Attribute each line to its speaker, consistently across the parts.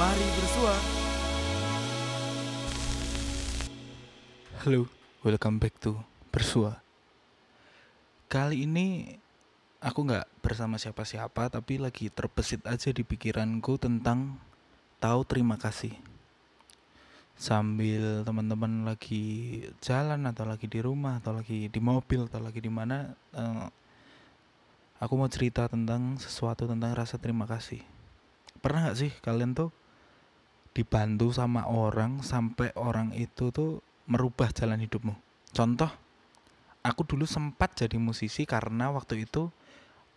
Speaker 1: Mari bersua. Halo, welcome back to Bersua. Kali ini aku nggak bersama siapa-siapa, tapi lagi terbesit aja di pikiranku tentang tahu terima kasih. Sambil teman-teman lagi jalan atau lagi di rumah atau lagi di mobil atau lagi di mana, eh, aku mau cerita tentang sesuatu tentang rasa terima kasih. Pernah nggak sih kalian tuh dibantu sama orang sampai orang itu tuh merubah jalan hidupmu? Contoh, aku dulu sempat jadi musisi karena waktu itu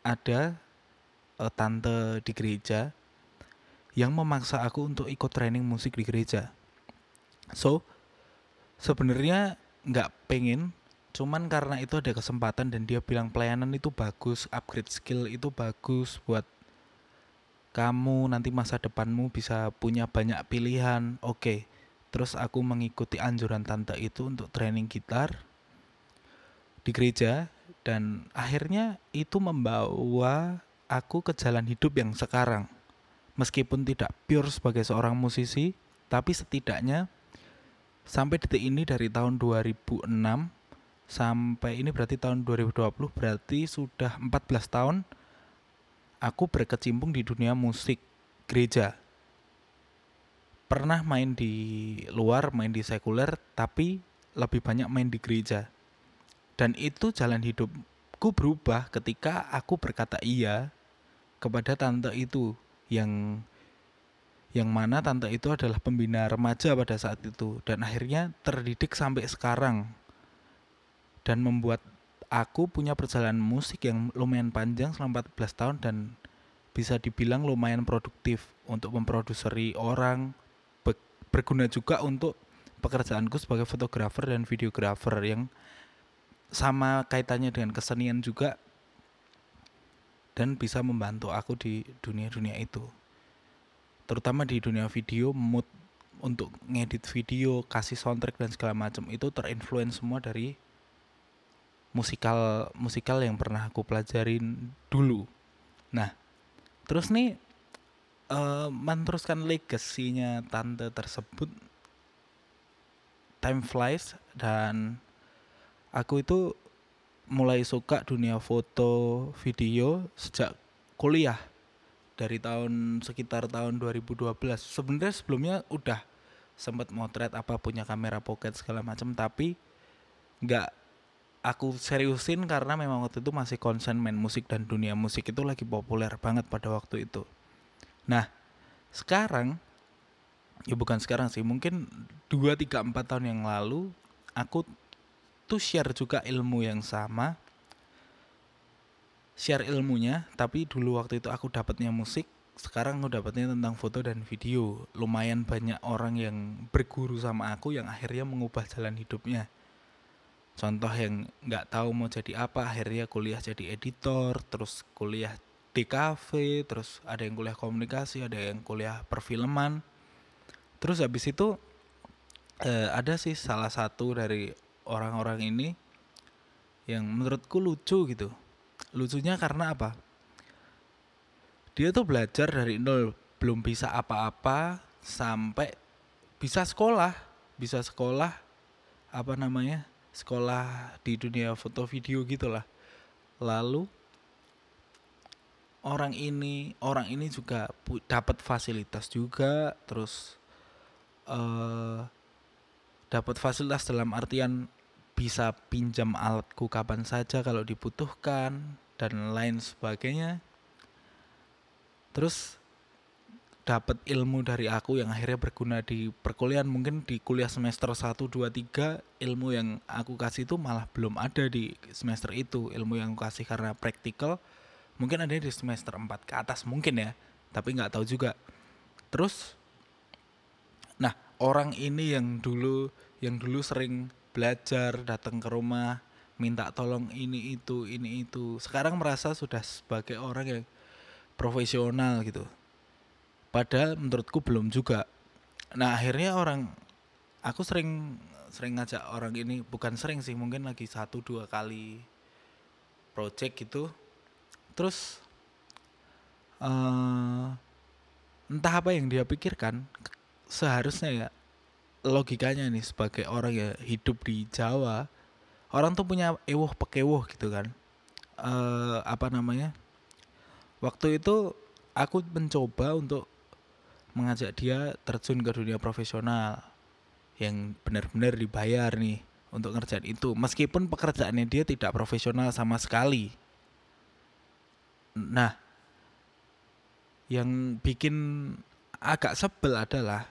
Speaker 1: ada uh, tante di gereja yang memaksa aku untuk ikut training musik di gereja. So, sebenarnya nggak pengen, cuman karena itu ada kesempatan dan dia bilang pelayanan itu bagus, upgrade skill itu bagus buat kamu nanti masa depanmu bisa punya banyak pilihan. Oke, okay. terus aku mengikuti anjuran tante itu untuk training gitar di gereja dan akhirnya itu membawa aku ke jalan hidup yang sekarang. Meskipun tidak pure sebagai seorang musisi, tapi setidaknya sampai detik ini dari tahun 2006 sampai ini berarti tahun 2020 berarti sudah 14 tahun aku berkecimpung di dunia musik gereja. Pernah main di luar, main di sekuler, tapi lebih banyak main di gereja. Dan itu jalan hidupku berubah ketika aku berkata iya kepada tante itu yang yang mana tante itu adalah pembina remaja pada saat itu dan akhirnya terdidik sampai sekarang dan membuat aku punya perjalanan musik yang lumayan panjang selama 14 tahun dan bisa dibilang lumayan produktif untuk memproduseri orang berguna juga untuk pekerjaanku sebagai fotografer dan videografer yang sama kaitannya dengan kesenian juga dan bisa membantu aku di dunia-dunia itu. Terutama di dunia video mood untuk ngedit video kasih soundtrack dan segala macam itu terinfluence semua dari musikal musikal yang pernah aku pelajarin dulu. Nah, terus nih uh, meneruskan legasinya tante tersebut time flies dan aku itu mulai suka dunia foto video sejak kuliah dari tahun sekitar tahun 2012 sebenarnya sebelumnya udah sempat motret apa punya kamera pocket segala macam tapi nggak aku seriusin karena memang waktu itu masih konsen main musik dan dunia musik itu lagi populer banget pada waktu itu. Nah, sekarang ya bukan sekarang sih, mungkin 2 3 4 tahun yang lalu aku tuh share juga ilmu yang sama. Share ilmunya, tapi dulu waktu itu aku dapatnya musik, sekarang aku dapatnya tentang foto dan video. Lumayan banyak orang yang berguru sama aku yang akhirnya mengubah jalan hidupnya contoh yang nggak tahu mau jadi apa akhirnya kuliah jadi editor terus kuliah di kafe terus ada yang kuliah komunikasi ada yang kuliah perfilman. Terus habis itu eh, ada sih salah satu dari orang-orang ini yang menurutku lucu gitu. Lucunya karena apa? Dia tuh belajar dari nol belum bisa apa-apa sampai bisa sekolah. Bisa sekolah apa namanya sekolah di dunia foto video gitulah. Lalu orang ini orang ini juga dapat fasilitas juga terus uh, dapat fasilitas dalam artian bisa pinjam alatku kapan saja kalau dibutuhkan dan lain sebagainya. Terus dapat ilmu dari aku yang akhirnya berguna di perkuliahan. Mungkin di kuliah semester 1 2 3 ilmu yang aku kasih itu malah belum ada di semester itu. Ilmu yang aku kasih karena praktikal mungkin ada di semester 4 ke atas mungkin ya tapi nggak tahu juga. Terus nah orang ini yang dulu yang dulu sering belajar datang ke rumah minta tolong ini itu ini itu sekarang merasa sudah sebagai orang yang profesional gitu Padahal menurutku belum juga. Nah akhirnya orang aku sering sering ngajak orang ini bukan sering sih mungkin lagi satu dua kali project gitu. Terus uh, entah apa yang dia pikirkan seharusnya ya logikanya nih sebagai orang ya hidup di Jawa orang tuh punya ewoh pekewoh gitu kan eh apa namanya waktu itu aku mencoba untuk mengajak dia terjun ke dunia profesional yang benar-benar dibayar nih untuk ngerjain itu meskipun pekerjaannya dia tidak profesional sama sekali nah yang bikin agak sebel adalah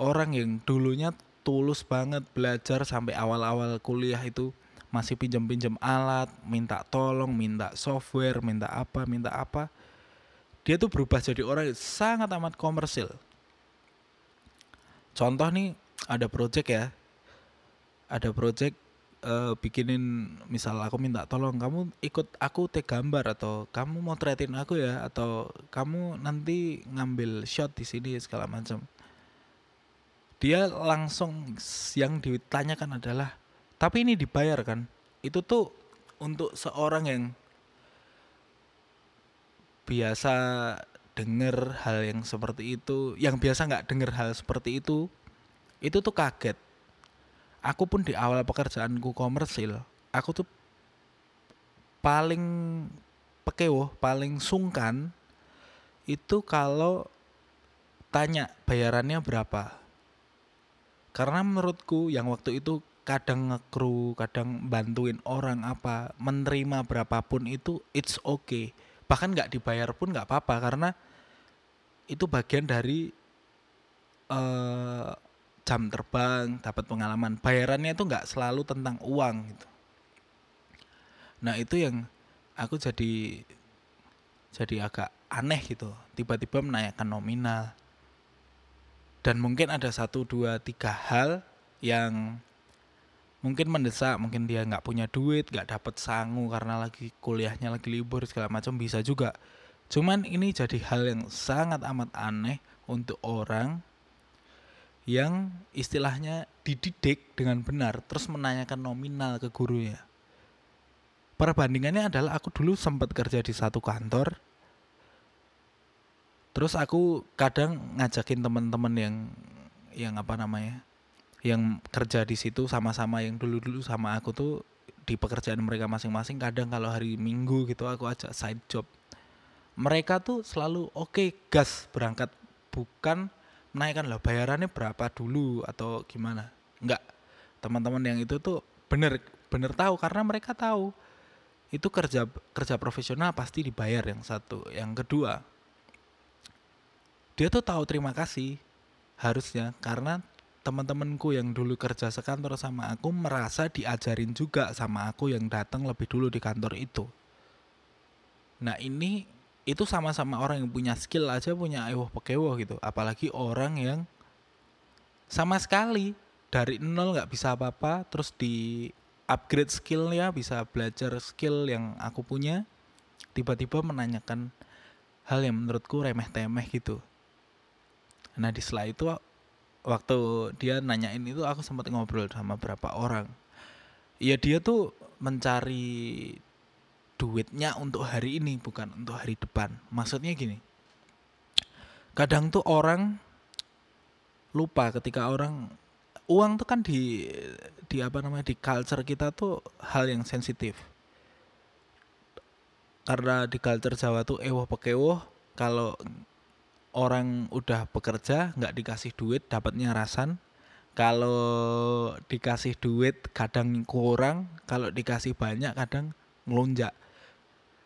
Speaker 1: orang yang dulunya tulus banget belajar sampai awal-awal kuliah itu masih pinjam-pinjam alat, minta tolong, minta software, minta apa, minta apa. Dia tuh berubah jadi orang yang sangat amat komersil. Contoh nih ada project ya. Ada project uh, bikinin misal aku minta tolong kamu ikut aku take gambar atau kamu mau motretin aku ya atau kamu nanti ngambil shot di sini segala macam. Dia langsung yang ditanyakan adalah tapi ini dibayar kan itu tuh untuk seorang yang biasa denger hal yang seperti itu yang biasa nggak denger hal seperti itu itu tuh kaget aku pun di awal pekerjaanku komersil aku tuh paling pekewoh paling sungkan itu kalau tanya bayarannya berapa karena menurutku yang waktu itu kadang ngekru, kadang bantuin orang apa, menerima berapapun itu it's okay. Bahkan nggak dibayar pun nggak apa-apa karena itu bagian dari uh, jam terbang, dapat pengalaman. Bayarannya itu nggak selalu tentang uang gitu. Nah itu yang aku jadi jadi agak aneh gitu. Tiba-tiba menanyakan nominal. Dan mungkin ada satu dua tiga hal yang mungkin mendesak mungkin dia nggak punya duit nggak dapat sangu karena lagi kuliahnya lagi libur segala macam bisa juga. Cuman ini jadi hal yang sangat amat aneh untuk orang yang istilahnya dididik dengan benar terus menanyakan nominal ke gurunya. Perbandingannya adalah aku dulu sempat kerja di satu kantor terus aku kadang ngajakin teman-teman yang yang apa namanya yang kerja di situ sama-sama yang dulu-dulu sama aku tuh di pekerjaan mereka masing-masing kadang kalau hari Minggu gitu aku ajak side job. Mereka tuh selalu oke okay, gas berangkat. Bukan menaikkan lah bayarannya berapa dulu atau gimana? Enggak. Teman-teman yang itu tuh bener bener tahu karena mereka tahu itu kerja kerja profesional pasti dibayar yang satu. Yang kedua dia tuh tahu terima kasih harusnya karena teman-temanku yang dulu kerja sekantor sama aku merasa diajarin juga sama aku yang datang lebih dulu di kantor itu. Nah ini itu sama-sama orang yang punya skill aja punya ewoh pekewoh gitu. Apalagi orang yang sama sekali dari nol nggak bisa apa-apa terus di upgrade skillnya bisa belajar skill yang aku punya tiba-tiba menanyakan hal yang menurutku remeh temeh gitu nah di setelah itu waktu dia nanyain itu aku sempat ngobrol sama beberapa orang. Ya dia tuh mencari duitnya untuk hari ini bukan untuk hari depan. Maksudnya gini kadang tuh orang lupa ketika orang uang tuh kan di di apa namanya di culture kita tuh hal yang sensitif. Karena di culture Jawa tuh ewoh pekewoh kalau orang udah bekerja nggak dikasih duit dapatnya rasan. Kalau dikasih duit kadang kurang. Kalau dikasih banyak kadang ngelunjak.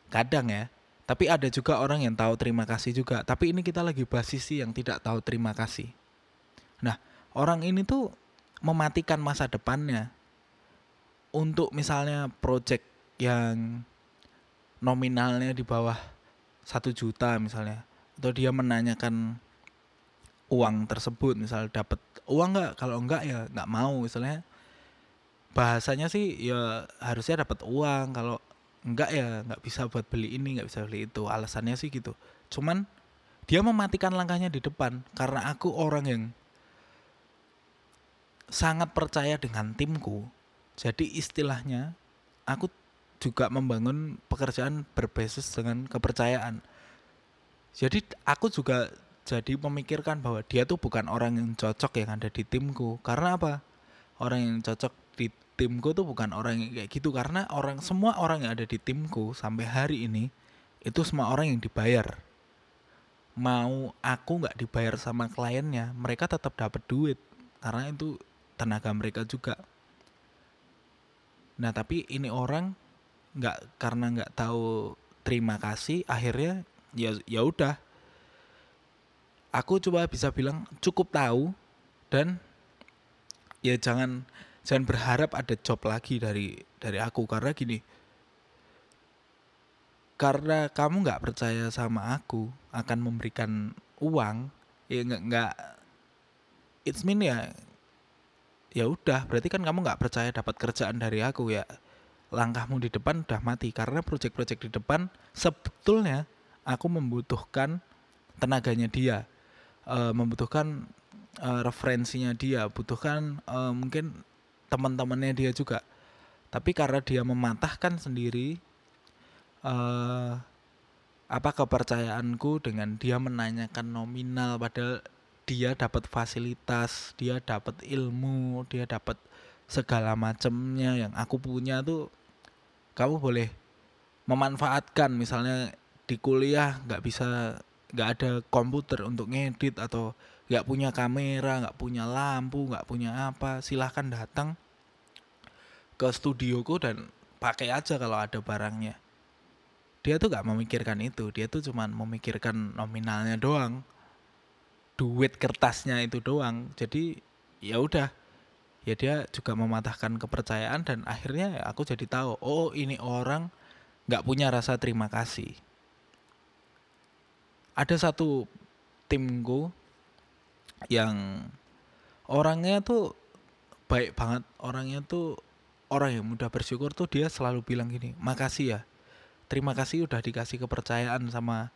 Speaker 1: Kadang ya. Tapi ada juga orang yang tahu terima kasih juga. Tapi ini kita lagi bahas sisi yang tidak tahu terima kasih. Nah orang ini tuh mematikan masa depannya. Untuk misalnya project yang nominalnya di bawah satu juta misalnya atau dia menanyakan uang tersebut misal dapat uang nggak? Kalau enggak ya nggak mau. Misalnya bahasanya sih ya harusnya dapat uang. Kalau enggak ya nggak bisa buat beli ini nggak bisa beli itu. Alasannya sih gitu. Cuman dia mematikan langkahnya di depan. Karena aku orang yang sangat percaya dengan timku. Jadi istilahnya aku juga membangun pekerjaan berbasis dengan kepercayaan jadi aku juga jadi memikirkan bahwa dia tuh bukan orang yang cocok yang ada di timku. Karena apa? Orang yang cocok di timku tuh bukan orang yang kayak gitu. Karena orang semua orang yang ada di timku sampai hari ini itu semua orang yang dibayar. Mau aku nggak dibayar sama kliennya mereka tetap dapat duit. Karena itu tenaga mereka juga. Nah tapi ini orang nggak karena nggak tahu terima kasih akhirnya ya ya udah. Aku coba bisa bilang cukup tahu dan ya jangan jangan berharap ada job lagi dari dari aku. Karena gini karena kamu nggak percaya sama aku akan memberikan uang ya nggak nggak it's mean ya ya udah. Berarti kan kamu nggak percaya dapat kerjaan dari aku ya. Langkahmu di depan udah mati karena proyek-proyek di depan sebetulnya aku membutuhkan tenaganya dia. Uh, membutuhkan uh, referensinya dia, butuhkan uh, mungkin teman-temannya dia juga. Tapi karena dia mematahkan sendiri uh, apa kepercayaanku dengan dia menanyakan nominal padahal dia dapat fasilitas, dia dapat ilmu, dia dapat segala macamnya yang aku punya tuh kamu boleh memanfaatkan. Misalnya di kuliah nggak bisa nggak ada komputer untuk ngedit atau nggak punya kamera nggak punya lampu nggak punya apa silahkan datang ke studioku dan pakai aja kalau ada barangnya. Dia tuh nggak memikirkan itu dia tuh cuman memikirkan nominalnya doang duit kertasnya itu doang. Jadi ya udah ya dia juga mematahkan kepercayaan dan akhirnya aku jadi tahu oh ini orang nggak punya rasa terima kasih ada satu timku yang orangnya tuh baik banget. Orangnya tuh orang yang mudah bersyukur tuh dia selalu bilang gini makasih ya. Terima kasih udah dikasih kepercayaan sama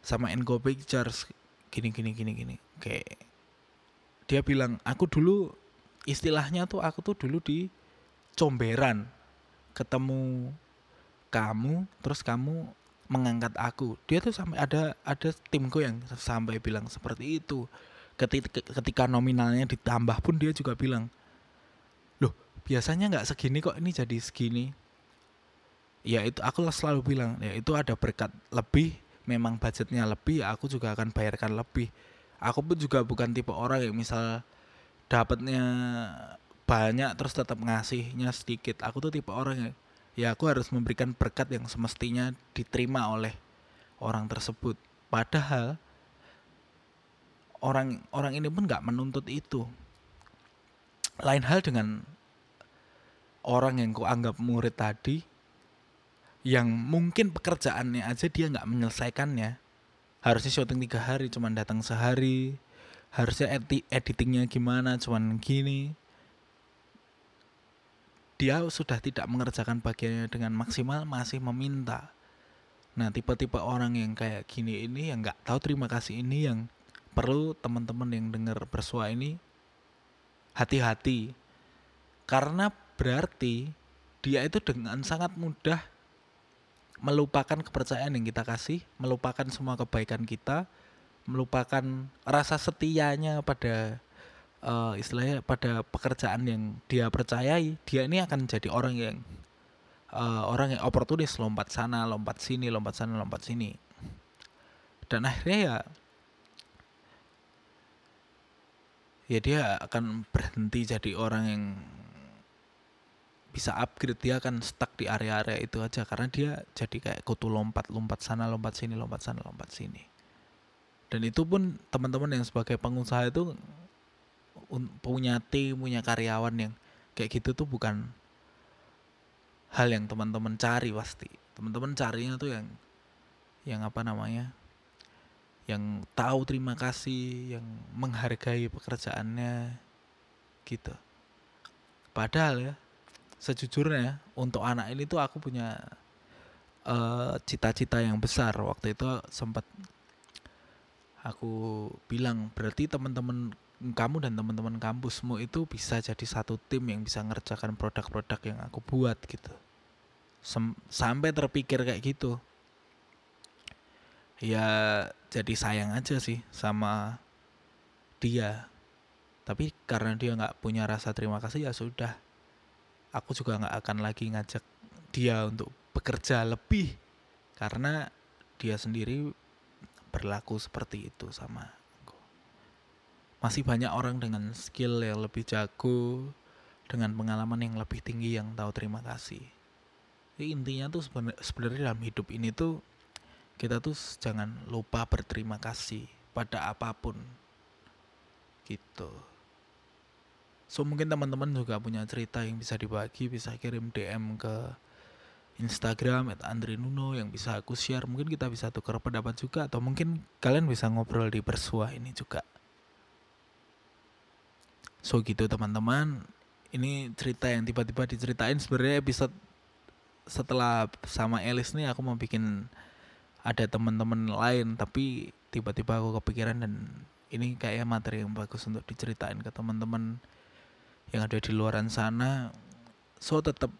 Speaker 1: sama Engo Pictures. Gini gini gini gini. Kayak dia bilang aku dulu istilahnya tuh aku tuh dulu di comberan. Ketemu kamu terus kamu mengangkat aku. Dia tuh sampai ada ada timku yang sampai bilang seperti itu. Ketika, ketika nominalnya ditambah pun dia juga bilang loh biasanya nggak segini kok ini jadi segini. Ya itu aku selalu bilang ya itu ada berkat lebih memang budgetnya lebih ya aku juga akan bayarkan lebih. Aku pun juga bukan tipe orang yang misal dapatnya banyak terus tetap ngasihnya sedikit. Aku tuh tipe orang yang ya aku harus memberikan berkat yang semestinya diterima oleh orang tersebut. Padahal orang orang ini pun nggak menuntut itu. Lain hal dengan orang yang kau anggap murid tadi, yang mungkin pekerjaannya aja dia nggak menyelesaikannya. Harusnya syuting tiga hari, cuman datang sehari. Harusnya editingnya gimana, cuman gini dia sudah tidak mengerjakan bagiannya dengan maksimal masih meminta. Nah tipe-tipe orang yang kayak gini ini yang nggak tahu terima kasih ini yang perlu teman-teman yang dengar bersua ini hati-hati. Karena berarti dia itu dengan sangat mudah melupakan kepercayaan yang kita kasih, melupakan semua kebaikan kita, melupakan rasa setianya pada uh, istilahnya pada pekerjaan yang dia percayai dia ini akan jadi orang yang uh, orang yang oportunis lompat sana lompat sini lompat sana lompat sini. Dan akhirnya ya ya dia akan berhenti jadi orang yang bisa upgrade dia akan stuck di area-area itu aja karena dia jadi kayak kutu lompat lompat sana lompat sini lompat sana lompat sini. Dan itu pun teman-teman yang sebagai pengusaha itu punya tim punya karyawan yang kayak gitu tuh bukan hal yang teman-teman cari pasti. Teman-teman carinya tuh yang yang apa namanya yang tahu terima kasih yang menghargai pekerjaannya gitu. Padahal ya sejujurnya untuk anak ini tuh aku punya eh, cita-cita uh, yang besar. Waktu itu sempat aku bilang berarti teman-teman kamu dan teman-teman kampusmu itu bisa jadi satu tim yang bisa ngerjakan produk-produk yang aku buat gitu. Sem sampai terpikir kayak gitu. Ya jadi sayang aja sih sama dia. Tapi karena dia nggak punya rasa terima kasih ya sudah. Aku juga nggak akan lagi ngajak dia untuk bekerja lebih karena dia sendiri berlaku seperti itu sama masih banyak orang dengan skill yang lebih jago dengan pengalaman yang lebih tinggi yang tahu terima kasih. Jadi intinya tuh sebenarnya dalam hidup ini tuh kita tuh jangan lupa berterima kasih pada apa pun. Gitu. So mungkin teman-teman juga punya cerita yang bisa dibagi bisa kirim DM ke Instagram at Andre Nuno yang bisa aku share. Mungkin kita bisa tukar pendapat juga atau mungkin kalian bisa ngobrol di bersua ini juga so gitu teman-teman. Ini cerita yang tiba-tiba diceritain. Sebenarnya episode setelah sama Elis nih aku mau bikin ada teman-teman lain. Tapi tiba-tiba aku kepikiran dan ini kayak materi yang bagus untuk diceritain ke teman-teman yang ada di luaran sana. So tetap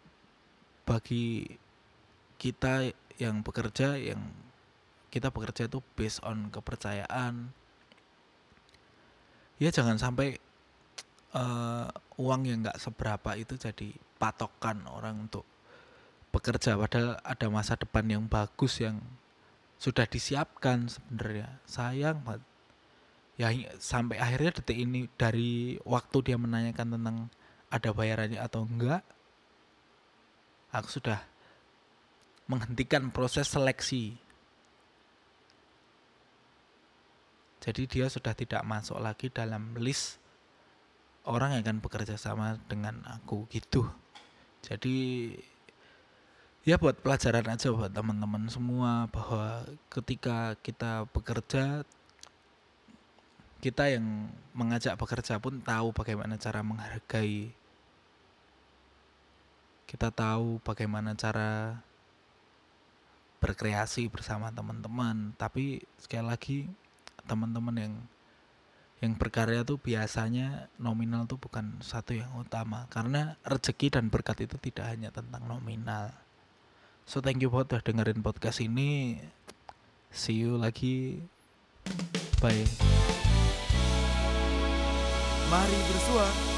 Speaker 1: bagi kita yang bekerja yang kita bekerja itu based on kepercayaan. Ya jangan sampai uh, uang yang nggak seberapa itu jadi patokan orang untuk bekerja. Padahal ada masa depan yang bagus yang sudah disiapkan sebenarnya. Sayang banget. Ya sampai akhirnya detik ini dari waktu dia menanyakan tentang ada bayarannya atau enggak aku sudah menghentikan proses seleksi. Jadi dia sudah tidak masuk lagi dalam list orang yang akan bekerja sama dengan aku gitu. Jadi ya buat pelajaran aja buat teman-teman semua bahwa ketika kita bekerja kita yang mengajak bekerja pun tahu bagaimana cara menghargai. Kita tahu bagaimana cara berkreasi bersama teman-teman. Tapi sekali lagi teman-teman yang yang berkarya tuh biasanya nominal tuh bukan satu yang utama karena rezeki dan berkat itu tidak hanya tentang nominal So thank you buat udah dengerin podcast ini. See you lagi. Bye.
Speaker 2: Mari bersua